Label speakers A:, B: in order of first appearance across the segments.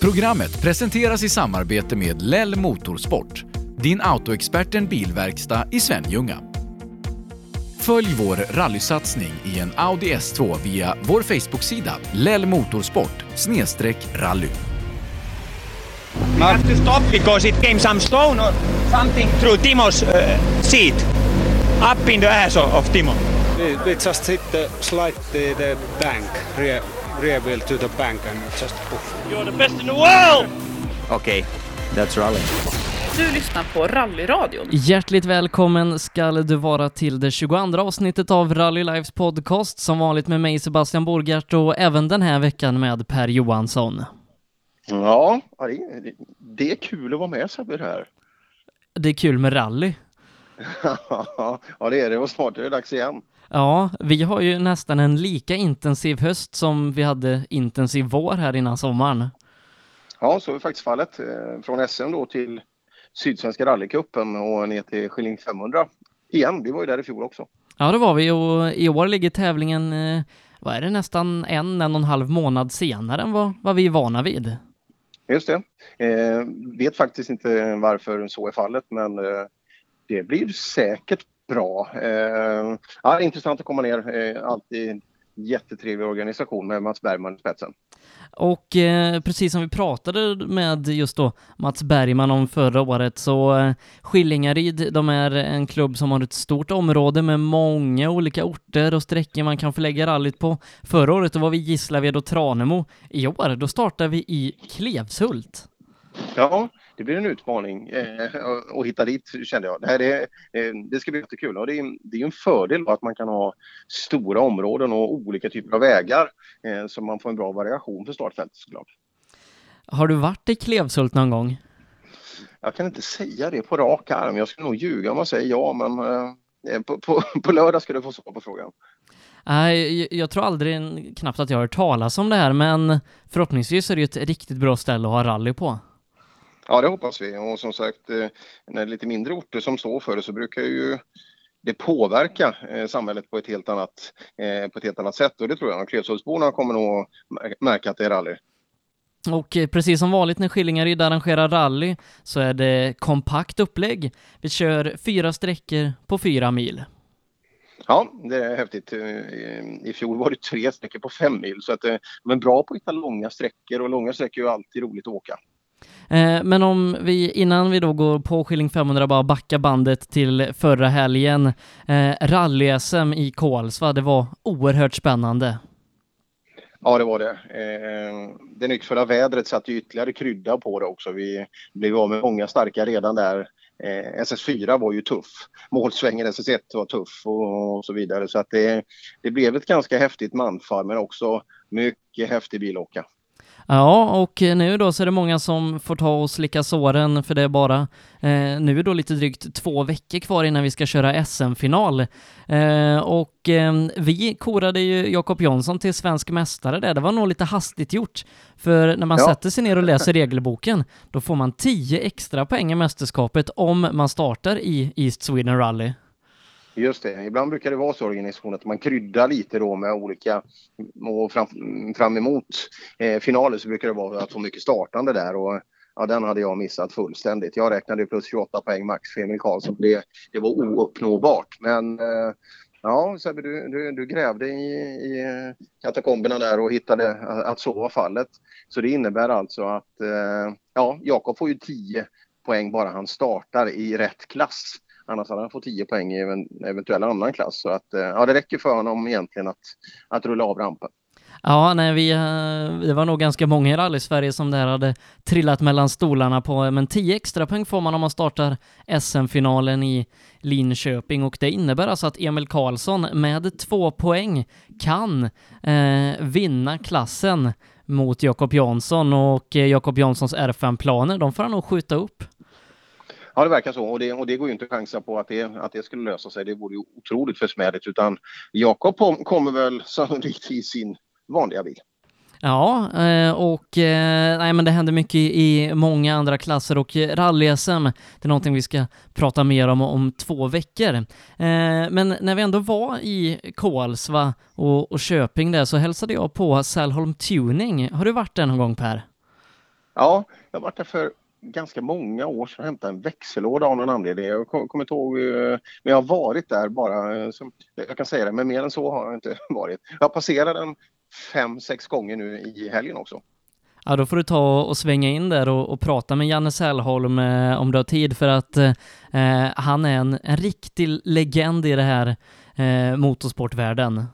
A: Programmet presenteras i samarbete med Lell Motorsport, din autoexperten bilverkstad i Svenljunga. Följ vår rallysatsning i en Audi S2 via vår Facebook-sida Lell Motorsport rally.
B: We have to stop because it came some stone or something through Timo's uh, seat, up in the ass of, of Timo.
C: We, we just hit the slide the, the bank, rear, rear wheel to the bank and just poof.
D: You're the best in the world!
E: Okej, okay, that's rally.
F: Du lyssnar på Rallyradion.
G: Hjärtligt välkommen ska du vara till det 22 avsnittet av Rally Lives podcast, som vanligt med mig Sebastian Borgart och även den här veckan med Per Johansson.
H: Ja, det, det är kul att vara med Sebbe här.
G: Det är kul med rally.
H: ja, det är det och snart är det dags igen.
G: Ja, vi har ju nästan en lika intensiv höst som vi hade intensiv vår här innan sommaren.
H: Ja, så är faktiskt fallet. Eh, från SM då till Sydsvenska rallycupen och ner till Skilling 500 igen. Vi var ju där i fjol också.
G: Ja, det var vi och i år ligger tävlingen, eh, vad är det, nästan en, en och en halv månad senare än vad, vad vi är vana vid.
H: Just det. Eh, vet faktiskt inte varför så är fallet, men eh, det blir säkert bra. Eh, ja, intressant att komma ner. Eh, alltid jättetrevlig organisation med Mats Bergman i spetsen.
G: Och eh, precis som vi pratade med just då Mats Bergman om förra året så eh, Skillingaryd, de är en klubb som har ett stort område med många olika orter och sträckor man kan förlägga rallyt på. Förra året då var vi Gislaved och Tranemo. I år, då startar vi i Klevshult.
H: Ja, det blir en utmaning eh, att hitta dit kände jag. Det, här är, eh, det ska bli jättekul och det är, det är en fördel att man kan ha stora områden och olika typer av vägar eh, så man får en bra variation för startfältet såklart.
G: Har du varit i Klevshult någon gång?
H: Jag kan inte säga det på rak arm. Jag skulle nog ljuga om jag säger ja, men eh, på, på, på lördag ska du få svar på frågan.
G: Nej, jag tror aldrig knappt att jag har hört talas om det här, men förhoppningsvis är det ju ett riktigt bra ställe att ha rally på.
H: Ja, det hoppas vi. Och som sagt, eh, när det är lite mindre orter som står för det så brukar ju det påverka eh, samhället på ett helt annat, eh, på ett helt annat sätt och det tror jag. Klevshultsborna kommer nog märka att det är rally.
G: Och precis som vanligt när Skillingaryd arrangerar rally så är det kompakt upplägg. Vi kör fyra sträckor på fyra mil.
H: Ja, det är häftigt. I fjol var det tre sträckor på fem mil så att de är bra på att hitta långa sträckor och långa sträckor är ju alltid roligt att åka.
G: Eh, men om vi, innan vi då går på Skilling 500, bara backar bandet till förra helgen. Eh, Rally-SM i Kolsva, det var oerhört spännande.
H: Ja, det var det. Eh, det nyckfulla vädret satte ytterligare krydda på det också. Vi blev av med många starka redan där. SS4 var ju tuff. Målsvängen SS1 var tuff och, så vidare. Så att det, det blev ett ganska häftigt manfall men också mycket häftig bilåka.
G: Ja, och nu då så är det många som får ta och slicka såren för det är bara eh, nu är då lite drygt två veckor kvar innan vi ska köra SM-final. Eh, och eh, vi korade ju Jakob Jonsson till svensk mästare där. Det var nog lite hastigt gjort. För när man ja. sätter sig ner och läser regelboken, då får man 10 extra poäng i mästerskapet om man startar i East Sweden Rally.
H: Just det, ibland brukar det vara så i organisationen att man kryddar lite då med olika och fram, fram emot eh, finaler så brukar det vara att få mycket startande där och ja, den hade jag missat fullständigt. Jag räknade plus 28 poäng max för Emil Karlsson. Det, det var ouppnåbart. Men eh, ja, Sebbe, du, du, du, grävde i, i katakomberna där och hittade att så var fallet. Så det innebär alltså att eh, ja, Jakob får ju 10 poäng bara han startar i rätt klass. Annars hade han fått 10 poäng i en eventuell annan klass. Så att, eh, ja, det räcker för honom egentligen att, att rulla av rampen.
G: Ja, nej, vi, eh, det var nog ganska många i rally-Sverige som där hade trillat mellan stolarna på, men 10 extra poäng får man om man startar SM-finalen i Linköping och det innebär alltså att Emil Karlsson med två poäng kan eh, vinna klassen mot Jakob Jansson och eh, Jakob Janssons R5-planer, de får han nog skjuta upp.
H: Ja, det verkar så och det, och det går ju inte att chansa på att det, att det skulle lösa sig. Det vore ju otroligt försmädligt utan Jakob kommer väl sannolikt i sin vanliga bil.
G: Ja, eh, och eh, nej, men det händer mycket i många andra klasser och rally-SM, det är någonting vi ska prata mer om om två veckor. Eh, men när vi ändå var i Kolsva och, och Köping där så hälsade jag på Salholm Tuning. Har du varit där någon gång Per?
H: Ja, jag har varit där för ganska många år sedan hämtade en växellåda av någon anledning. Jag kom- kommer inte ihåg, eh, men jag har varit där bara, eh, som, jag kan säga det, men mer än så har jag inte varit. Jag har passerat den fem, sex gånger nu i helgen också.
I: Ja, då får du ta och svänga in där och, och prata med Janne Sällholm eh, om du har tid för att eh, han är en, en riktig legend i det här eh, motorsportvärlden.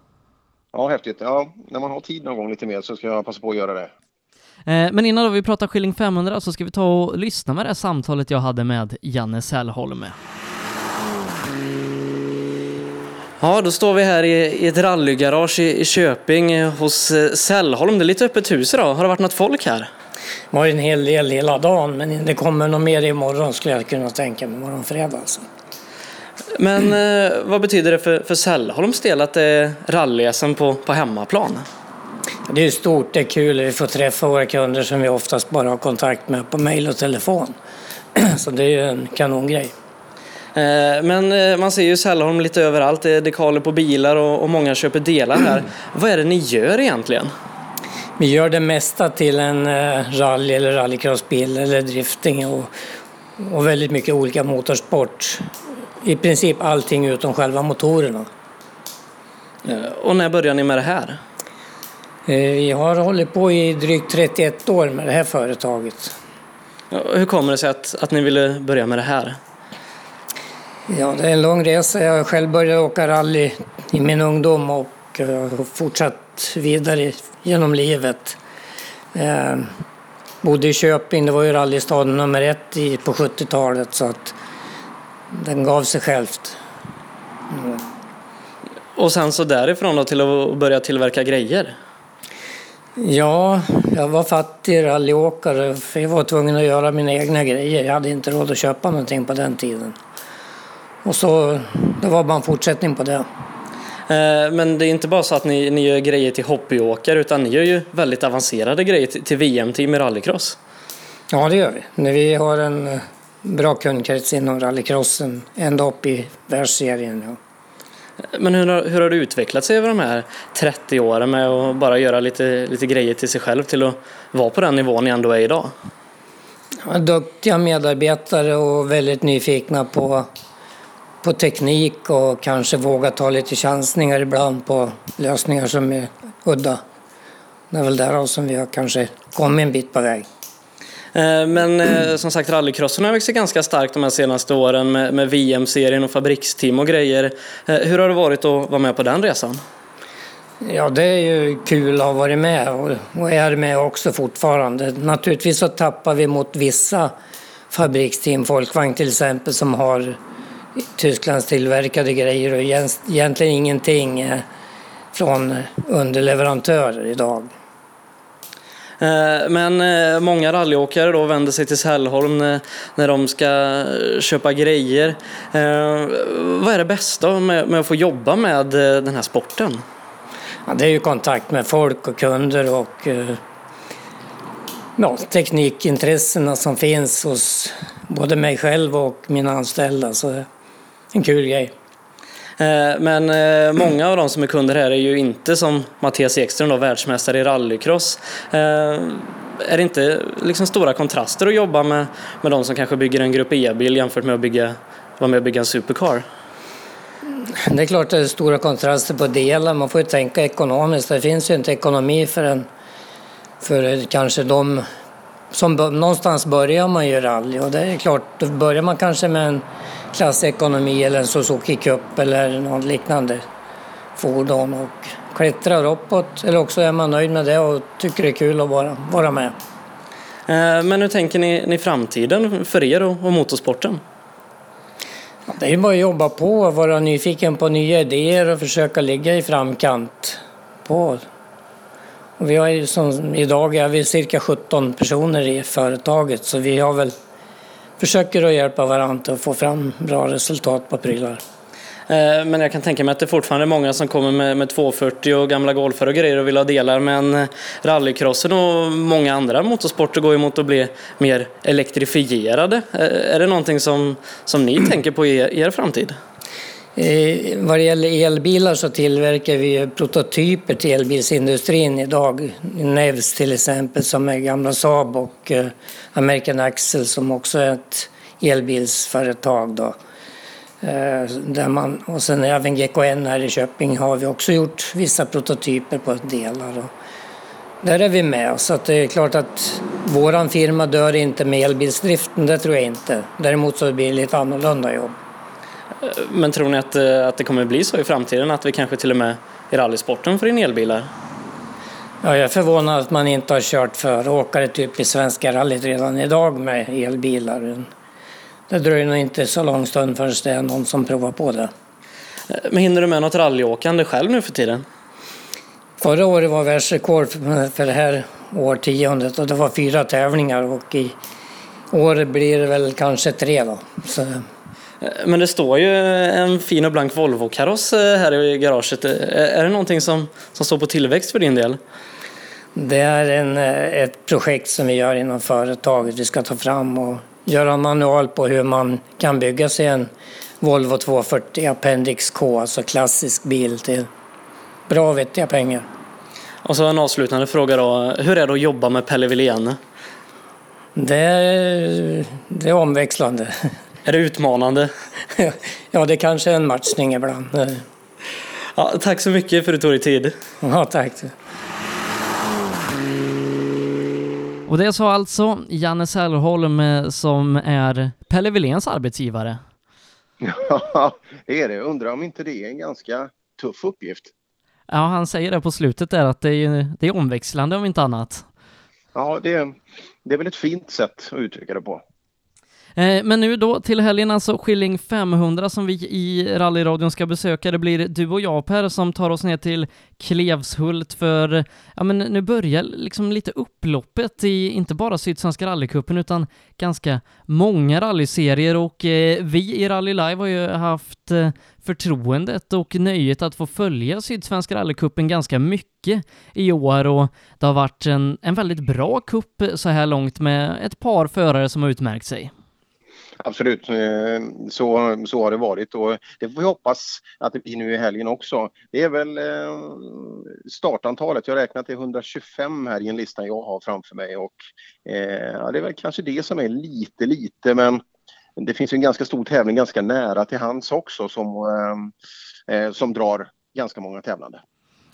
H: Ja, häftigt. Ja, när man har tid någon gång lite mer så ska jag passa på att göra det.
I: Eh, men innan då vi pratar Skilling 500 så ska vi ta och lyssna med det här samtalet jag hade med Janne Sällholm. Ja, då står vi här i, i ett rallygarage i, Köping eh, hos eh, Sällholm. Det är lite öppet hus idag. Har det varit något folk här?
D: Det var en hel del hela dagen, men det kommer nog mer imorgon skulle jag kunna tänka mig, imorgon fredag alltså.
I: Men vad betyder det för, för Sällholms del att det är rally på, på hemmaplan?
D: Det är stort, det är kul, vi får träffa våra kunder som vi oftast bara har kontakt med på mail och telefon. Så det är ju en kanongrej.
I: Eh, Men eh, man ser ju Sällholm lite överallt. Det är dekaler på bilar och, många köper delar här. Vad är det ni gör egentligen?
D: Vi gör det mesta till en eh, rally eller rallycrossbil eller drifting och, och väldigt mycket olika motorsport. I princip allting utom själva motorerna.
I: Och när började ni med det här?
D: Eh, Vi har hållit på i drygt 31 år med det här företaget.
I: Hur kommer det sig att, att ni ville börja med det här?
D: Ja, det är en lång resa. Jag själv började åka rally i min ungdom och eh, har fortsatt vidare genom livet. Eh, bodde i Köping, det var ju rallystaden nummer ett i, på 70-talet så att den gav sig självt.
I: Och sen så därifrån då till att börja tillverka grejer?
D: Ja, jag var fattig rallyåkare för jag var tvungen att göra mina egna grejer. Jag hade inte råd att köpa någonting på den tiden. Och så, det var bara en fortsättning på det.
I: Eh, Men det är inte bara så att ni, ni gör grejer till hobbyåkare utan ni gör ju väldigt avancerade grejer till, till VM-team i rallycross.
D: Ja, det gör vi. När vi har en eh, bra kundkrets inom rallycrossen, ända upp i världsserien. Ja.
I: Men hur har, hur har det utvecklat sig över de här 30 åren med att bara göra lite, lite grejer till sig själv till att vara på den nivån ni ändå är idag?
D: Duktiga medarbetare och väldigt nyfikna på, på teknik och kanske våga ta lite chansningar ibland på lösningar som är udda. Det är väl därav som vi har kanske kommit en bit på väg.
I: Eh, men eh, som sagt, rallycrossen har växt ganska starkt de här senaste åren med, med VM-serien och fabriksteam och grejer. Eh, hur har det varit att vara med på den resan?
D: Ja, det är ju kul att ha varit med och, och är med också fortfarande. Naturligtvis så tappar vi mot vissa fabriksteam, Folkvagn till exempel, som har Tysklands tillverkade grejer och egentligen ingenting från underleverantörer idag.
I: Eh, men eh, många rallyåkare då vänder sig till Sällholm eh, när, de ska köpa grejer. Vad är det bästa med, att få jobba med den här sporten?
D: Ja, det är ju kontakt med folk och kunder och ja, teknikintressena som finns hos både mig själv och mina anställda. Så det är en kul grej.
I: Eh, men eh, många av de som är kunder här är ju inte som Mattias Ekström, då, världsmästare i rallycross. Eh, är det inte liksom stora kontraster att jobba med, med de som kanske bygger en grupp E-bil jämfört med att bygga, vara med och bygga en supercar?
D: Det är klart att det är stora kontraster på delar. Man får ju tänka ekonomiskt. Det finns ju inte ekonomi för, en, för kanske de som någonstans börjar man ju rally och det är klart, då börjar man kanske med en klassekonomi eller en Suzuki Cup eller något liknande fordon och klättrar uppåt. Eller också är man nöjd med det och tycker det är kul att vara, vara med.
I: Eh, Men hur tänker ni, ni framtiden för er och, och motorsporten?
D: Det är bara att jobba på vara nyfiken på nya idéer och försöka ligga i framkant på. Vi har ju som, idag är vi cirka 17 personer i företaget så vi har väl försöker att hjälpa varandra att få fram bra resultat på prylar.
I: Eh, men jag kan tänka mig att det fortfarande är många som kommer med, med 240 och gamla golfar och grejer och vill ha delar. Men eh, rallycrossen och många andra motorsporter går ju mot att bli mer elektrifierade. Eh, är det någonting som, som ni tänker på i er, er framtid?
D: Eh, vad det gäller elbilar så tillverkar vi prototyper till elbilsindustrin idag. Nevs till exempel som är gamla Saab och eh, American Axel som också är ett elbilsföretag. Då. Eh, där man, och sen även GKN här i Köping har vi också gjort vissa prototyper på delar. Och där är vi med. Så att det är klart att våran firma dör inte med elbilsdriften, det tror jag inte. Däremot så blir det lite annorlunda jobb.
I: Men tror ni att, eh, att det kommer bli så i framtiden att vi kanske till och med i rallysporten får in elbilar?
D: Ja, jag är förvånad att man inte har kört för åkare typ i Svenska rallyt redan idag med elbilar. Det dröjer nog inte så lång stund förrän det är någon som provar på det.
I: Eh, men hinner du med något rallyåkande själv nu för tiden?
D: Förra året var världsrekord för det här årtiondet och det var fyra tävlingar och i år blir det väl kanske tre då. Så.
I: Eh, men det står ju en fin och blank Volvo-kaross eh, här i garaget. Är det någonting som, som står på tillväxt för din del?
D: Det är en, ett projekt som vi gör inom företaget. Vi ska ta fram och göra en manual på hur man kan bygga sig en Volvo 240 Appendix K, alltså klassisk bil till bra och vettiga pengar.
I: Och så en avslutande fråga då. Hur är det att jobba med Pelle Wilén?
D: Det är, det är omväxlande.
I: Är det utmanande?
D: ja, det kanske är en matchning ibland.
I: Ja, tack så mycket för att du tog dig tid.
D: Ja, tack.
G: Och det sa alltså Janne Sällholm eh, som är Pelle Willéns arbetsgivare.
H: Ja, det är det. Undrar om inte det är en ganska tuff uppgift.
G: Ja, han säger det på slutet där att det är, det är omväxlande om inte annat.
H: Ja, det, det är väl ett fint sätt att uttrycka det på.
G: Eh, men nu då till helgen alltså Skilling 500 som vi i rallyradion ska besöka. Det blir du och jag Per som tar oss ner till Klevshult för, ja men nu börjar liksom lite upploppet i inte bara Sydsvenska rallycupen utan ganska många rallyserier och eh, vi i Rally Live har ju haft eh, förtroendet och nöjet att få följa Sydsvenska rallycupen ganska mycket i år och det har varit en, en väldigt bra kupp så här långt med ett par förare som har utmärkt sig.
H: Absolut, eh, så, så har det varit. Och det får vi hoppas att det blir nu i helgen också. Det är väl eh, startantalet, jag räknar till 125 här i en lista jag har framför mig. Och eh, ja, det är väl kanske det som är lite, lite. Men det finns en ganska stor tävling ganska nära till hands också som, som drar ganska många tävlande.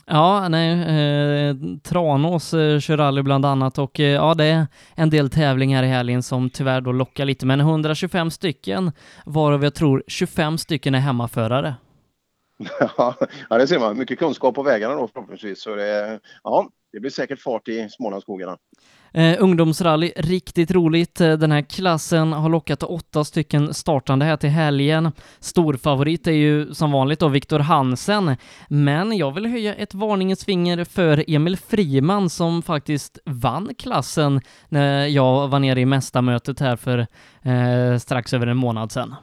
G: Ja, nej, eh, Tranås eh, kör rally bland annat och eh, ja, det är en del tävlingar i helgen som tyvärr då lockar lite, men 125 stycken varav jag tror 25 stycken är hemmaförare.
H: ja, det ser man. Mycket kunskap på vägarna då förhoppningsvis. Så det, ja, det blir säkert fart i Smålandsskogarna.
G: Eh, ungdomsrally, riktigt roligt. Eh, den här klassen har lockat åtta stycken startande här till helgen. Storfavorit är ju som vanligt då Viktor Hansen, men jag vill höja ett varningens finger för Emil Friman som faktiskt vann klassen när jag var nere i mästarmötet här för eh, strax över en månad sedan.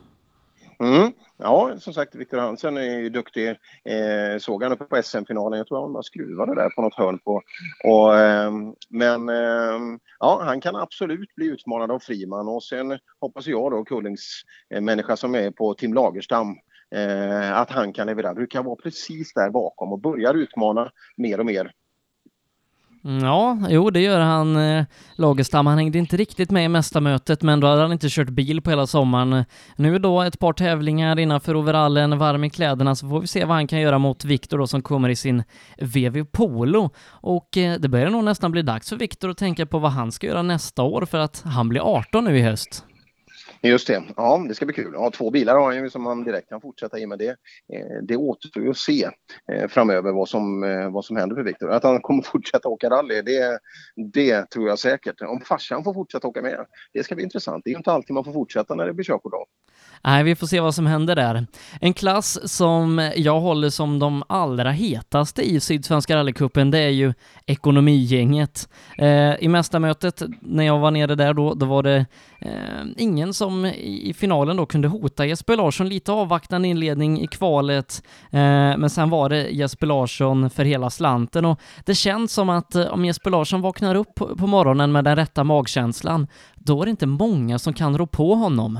H: Mm. Ja, som sagt, Viktor Hansen är ju duktig. Eh, såg han uppe på SM-finalen. Jag tror han bara skruvade där på något hörn på. Och, eh, men eh, ja, han kan absolut bli utmanad av Friman och sen hoppas jag då Kullings eh, människa som är på Tim Lagerstam eh, att han kan leverera. Du kan vara precis där bakom och börjar utmana mer och mer
G: ja, jo det gör han, eh, Lagerstam. Han hängde inte riktigt med i mästarmötet, men då hade han inte kört bil på hela sommaren. Nu då ett par tävlingar innanför overallen, varm i kläderna, så får vi se vad han kan göra mot Viktor då som kommer i sin VV Polo. Och eh, det börjar nog nästan bli dags för Viktor att tänka på vad han ska göra nästa år för att han blir 18 nu i höst.
H: Just det, ja det ska bli kul. Ja, två bilar har han ju som han direkt kan fortsätta i men det. Eh, det återstår ju att se eh, framöver vad som, eh, vad som händer för Viktor. Att han kommer fortsätta åka rally, det, det tror jag säkert. Om farsan får fortsätta åka med, det ska bli intressant. Det är ju inte alltid man får fortsätta när det blir körkort av.
G: Nej, vi får se vad som händer där. En klass som jag håller som de allra hetaste i Sydsvenska rallycupen, det är ju ekonomigänget. Eh, I mästarmötet, när jag var nere där då, då var det eh, ingen som i finalen då kunde hota Jesper Larsson. Lite avvaktande inledning i kvalet, eh, men sen var det Jesper Larsson för hela slanten och det känns som att eh, om Jesper Larsson vaknar upp på, på morgonen med den rätta magkänslan, då är det inte många som kan rå på honom.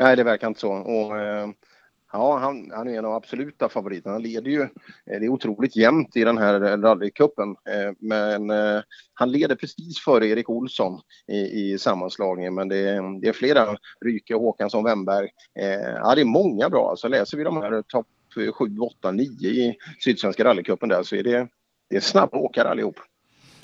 H: Nej, det verkar inte så. Och, eh, Ja, han, han är en av absoluta favoriterna. Han leder ju, eh, det är otroligt jämnt i den här rallycupen. Eh, men han leder precis före Erik Olsson i, i sammanslagningen. Men det är, det är flera, Ryke, Håkansson, Wemberg. Ja, det är många bra. Alltså läser vi de här topp 7, 8, 9 i Sydsvenska rallycupen där så är det, det är snabba åkare allihop.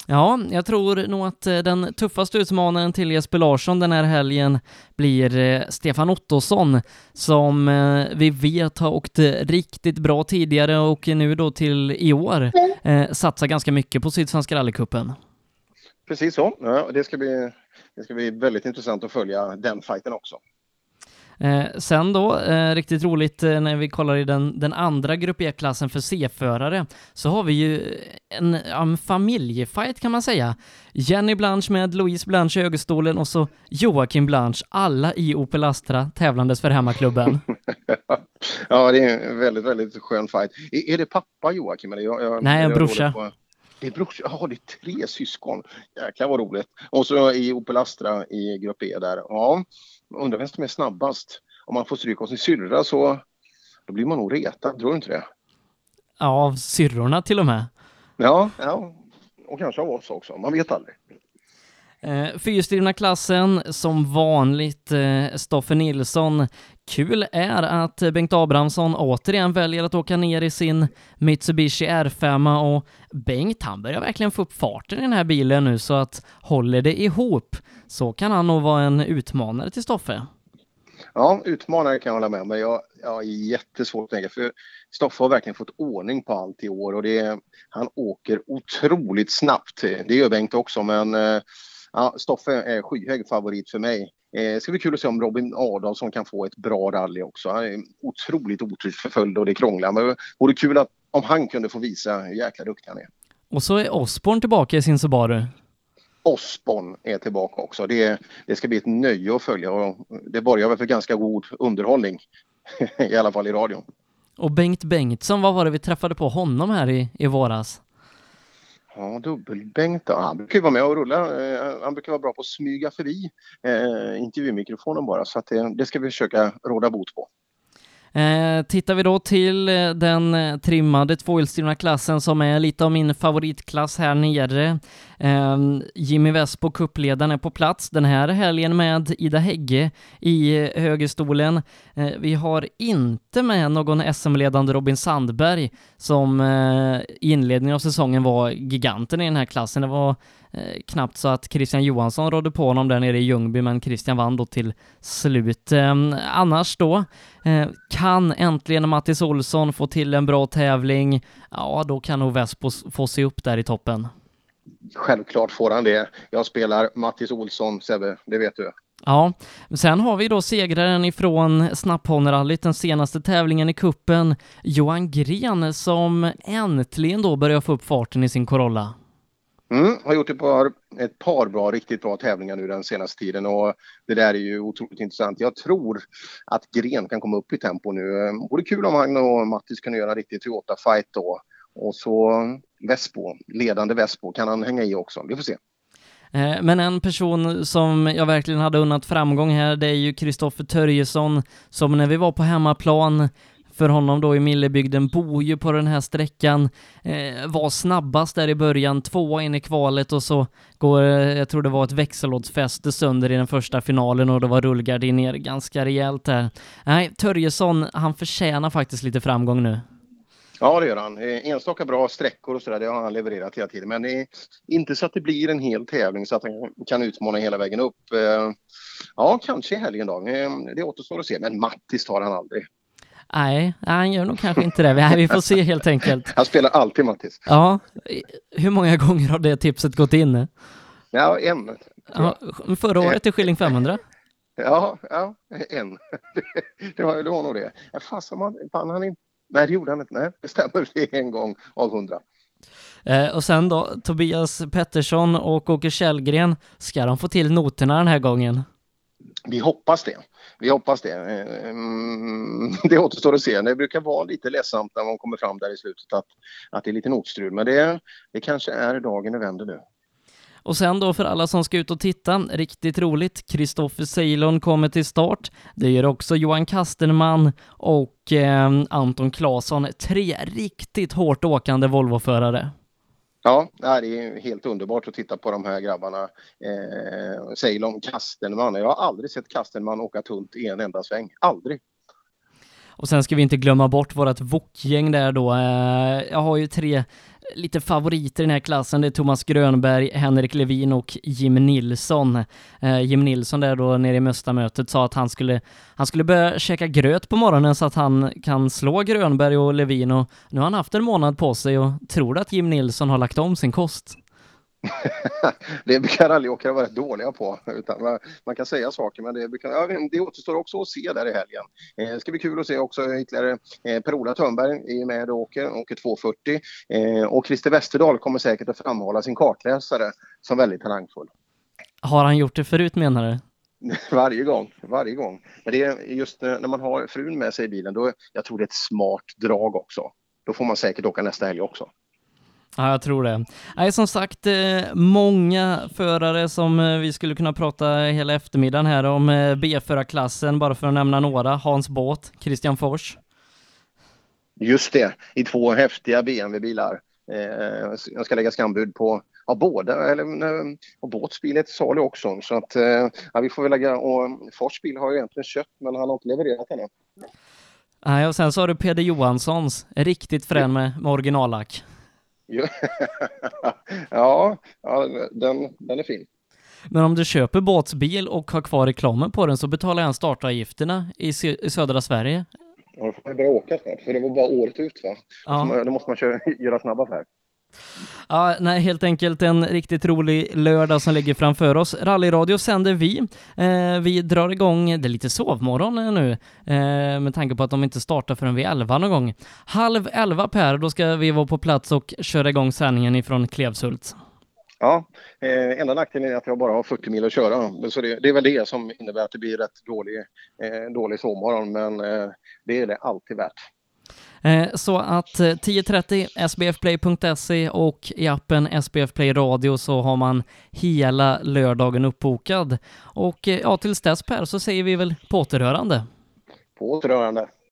G: Ja, jag tror nog att eh, den tuffaste utmanaren till Jesper Larsson den här helgen blir eh, Stefan Ottosson som eh, vi vet har åkt riktigt bra tidigare och nu då till i år satsar ganska mycket på Sydsvenska rallycupen.
H: Precis så. Ja, det, ska bli, det ska bli väldigt intressant att följa den fighten också.
G: Eh, sen då, eh, riktigt roligt eh, när vi kollar i den, den andra Grupp E-klassen för C-förare, så har vi ju en, en familjefight kan man säga. Jenny Blanche med Louise Blanche i högerstolen och så Joakim Blanche, alla i Opel Astra tävlandes för hemmaklubben.
H: ja, det är en väldigt, väldigt skön fight. Är, är det pappa Joakim? Eller jag, jag,
G: Nej, jag brorsa.
H: Det är brorsa, ja det är tre syskon. Jäklar vad roligt. Och så i Opel Astra i Grupp E där. Ja, undrar vem som är snabbast. Om man får stryk av sin syrra så då blir man nog retad, tror du inte det?
G: Ja, av syrrorna till och med.
H: Ja, ja, och kanske av oss också. Man vet aldrig.
G: Eh, fyrhjulsdrivna klassen, som vanligt eh, Stoffe Nilsson. Kul är att Bengt Abrahamsson återigen väljer att åka ner i sin Mitsubishi R5 och Bengt, han börjar verkligen få upp farten i den här bilen nu så att håller det ihop så kan han nog vara en utmanare till Stoffe.
H: Ja, utmanare kan jag hålla med om, men jag, jag har jättesvårt att tänka för Stoffe har verkligen fått ordning på allt i år och det, han åker otroligt snabbt. Det gör Bengt också, men eh, ja, Stoffe är skyhög favorit för mig. Eh, det ska bli kul att se om Robin Adolfsson kan få ett bra rally också. Han är otroligt otursförföljd och det krånglar. Men det vore kul att, om han kunde få visa hur jäkla duktig han är.
G: Och så är Osborn tillbaka i sin Subaru.
H: Osborn är tillbaka också. Det, det ska bli ett nöje att följa och det borgar väl för ganska god underhållning. I alla fall i radion.
G: Och Bengt Bengtsson, vad var det vi träffade på honom här i, i våras?
H: Ja, Dubbel-Bengt Han brukar ju vara med och rulla. Eh, han brukar vara bra på att smyga förbi eh, intervjumikrofonen bara. Så att det, det ska vi försöka råda bot på.
G: Eh, tittar vi då till eh, den eh, trimmade tvåhjulsdrivna klassen som är lite av min favoritklass här nere. Eh, Jimmy Vespo, kuppledaren, är på plats den här helgen med Ida Hägge i eh, högerstolen. Eh, vi har inte med någon SM-ledande Robin Sandberg som i inledningen av säsongen var giganten i den här klassen. Det var Eh, knappt så att Christian Johansson rådde på honom där nere i Ljungby, men Christian vann då till slut. Eh, annars då, eh, kan äntligen Mattis Olsson få till en bra tävling, ja då kan nog Vespo få se upp där i toppen.
H: Självklart får han det. Jag spelar Mattis Olsson, Sebbe, det vet du.
G: Ja, sen har vi då segraren ifrån Snapphanerallyt, den senaste tävlingen i kuppen Johan Gren, som äntligen då börjar få upp farten i sin Corolla.
H: Mm, har gjort ett par, ett par bra, riktigt bra tävlingar nu den senaste tiden och det där är ju otroligt intressant. Jag tror att Gren kan komma upp i tempo nu. Ehm, vore kul om han och Mattis kunde göra en riktig Toyota-fight då. Och så Vespo, ledande Vespo, kan han hänga i också? Vi får se.
G: Ehm, men en person som jag verkligen hade unnat framgång här, det är ju Kristoffer Törjesson, som när vi var på hemmaplan för honom då i Millebygden, bor ju på den här sträckan, eh, var snabbast där i början, tvåa in i kvalet och så går, eh, jag tror det var ett växellådsfäste sönder i den första finalen och det var rullgardin ner ganska rejält där. Nej, Törjesson, han förtjänar faktiskt lite framgång nu.
H: Ja, det gör han. Eh, enstaka bra sträckor och sådär, det har han levererat hela tiden. Men det är inte så att det blir en hel tävling så att han kan utmana hela vägen upp. Eh, ja, kanske i helgen då. Det återstår att se, men Mattis tar han aldrig.
G: Nej, han gör nog kanske inte det. Nej, vi får se helt enkelt.
H: Han spelar alltid Mattis.
G: Ja. Hur många gånger har det tipset gått in?
H: Ja, en.
G: Ja, förra året i Skilling 500?
H: Ja, ja, en. Det, var, det var nog det. Fasen, man, fan, han inte... Nej, det gjorde han inte. Nej, det stämmer. Det är en gång av hundra.
G: Eh, och sen då, Tobias Pettersson och Åke Källgren, ska de få till noterna den här gången?
H: Vi hoppas det. Vi hoppas det. Mm, det återstår att se. Det brukar vara lite ledsamt när man kommer fram där i slutet att, att det är lite notstrul. Men det, det kanske är dagen det vänder nu.
G: Och sen då för alla som ska ut och titta, riktigt roligt, Kristoffer Ceylon kommer till start. Det gör också Johan Kastenman och eh, Anton Claesson, tre riktigt hårt åkande Volvoförare.
H: Ja, det är helt underbart att titta på de här grabbarna. Eh, Ceylon, Kastenman. Jag har aldrig sett Kastenman åka tunt i en enda sväng. Aldrig.
G: Och sen ska vi inte glömma bort vårt Wok-gäng där då. Eh, jag har ju tre lite favoriter i den här klassen. Det är Thomas Grönberg, Henrik Levin och Jim Nilsson. Eh, Jim Nilsson där då nere i Möstamötet sa att han skulle, han skulle börja käka gröt på morgonen så att han kan slå Grönberg och Levin och nu har han haft en månad på sig och tror att Jim Nilsson har lagt om sin kost?
H: det brukar rallyåkare vara rätt dåliga på. Utan man, man, kan säga saker men det, brukar, ja, det återstår också att se där i helgen. Eh, det ska bli kul att se också ytterligare eh, Per-Ola Törnberg är med och åker, åker 2.40. Eh, och Christer Westerdahl kommer säkert att framhålla sin kartläsare som väldigt talangfull.
G: Har han gjort det förut menar du?
H: varje gång, varje gång. Men det är just eh, när man har frun med sig i bilen, då jag tror det är ett smart drag också. Då får man säkert åka nästa helg också.
G: Ja, jag tror det. Nej, som sagt, eh, många förare som eh, vi skulle kunna prata hela eftermiddagen här om eh, B-förarklassen, bara för att nämna några. Hans Båt, Christian Fors.
H: Just det, i två häftiga BMW-bilar. Jag ska lägga skambud på ja, båda, eller och Båts bil är till salu också. Så att ja, vi får väl lägga, och Fors bil har ju egentligen kött men han har inte levererat ännu.
G: Nej, och sen så har du Peder Johanssons, riktigt frän med, med originallack.
H: ja, ja den, den är fin.
G: Men om du köper båtsbil och har kvar reklamen på den så betalar jag startavgifterna i, i södra Sverige.
H: Ja, då får man börja åka snart, för det var bara året ut va? Ja. Då måste man köra, göra snabba affärer.
G: Ja, nej, helt enkelt en riktigt rolig lördag som ligger framför oss. Rallyradio sänder vi. Eh, vi drar igång, det är lite sovmorgon nu, eh, med tanke på att de inte startar förrän vid elva någon gång. Halv elva Per, då ska vi vara på plats och köra igång sändningen ifrån Klevshult.
H: Ja, eh, enda nackdelen är att jag bara har 40 mil att köra. Så det, det är väl det som innebär att det blir rätt dålig, eh, dålig sovmorgon, men eh, det är det alltid värt.
G: Eh, så att eh, 10.30 sbfplay.se och i appen SBF Play Radio så har man hela lördagen uppbokad. Och eh, ja, tills dess Per så säger vi väl på återhörande.
H: På återhörande.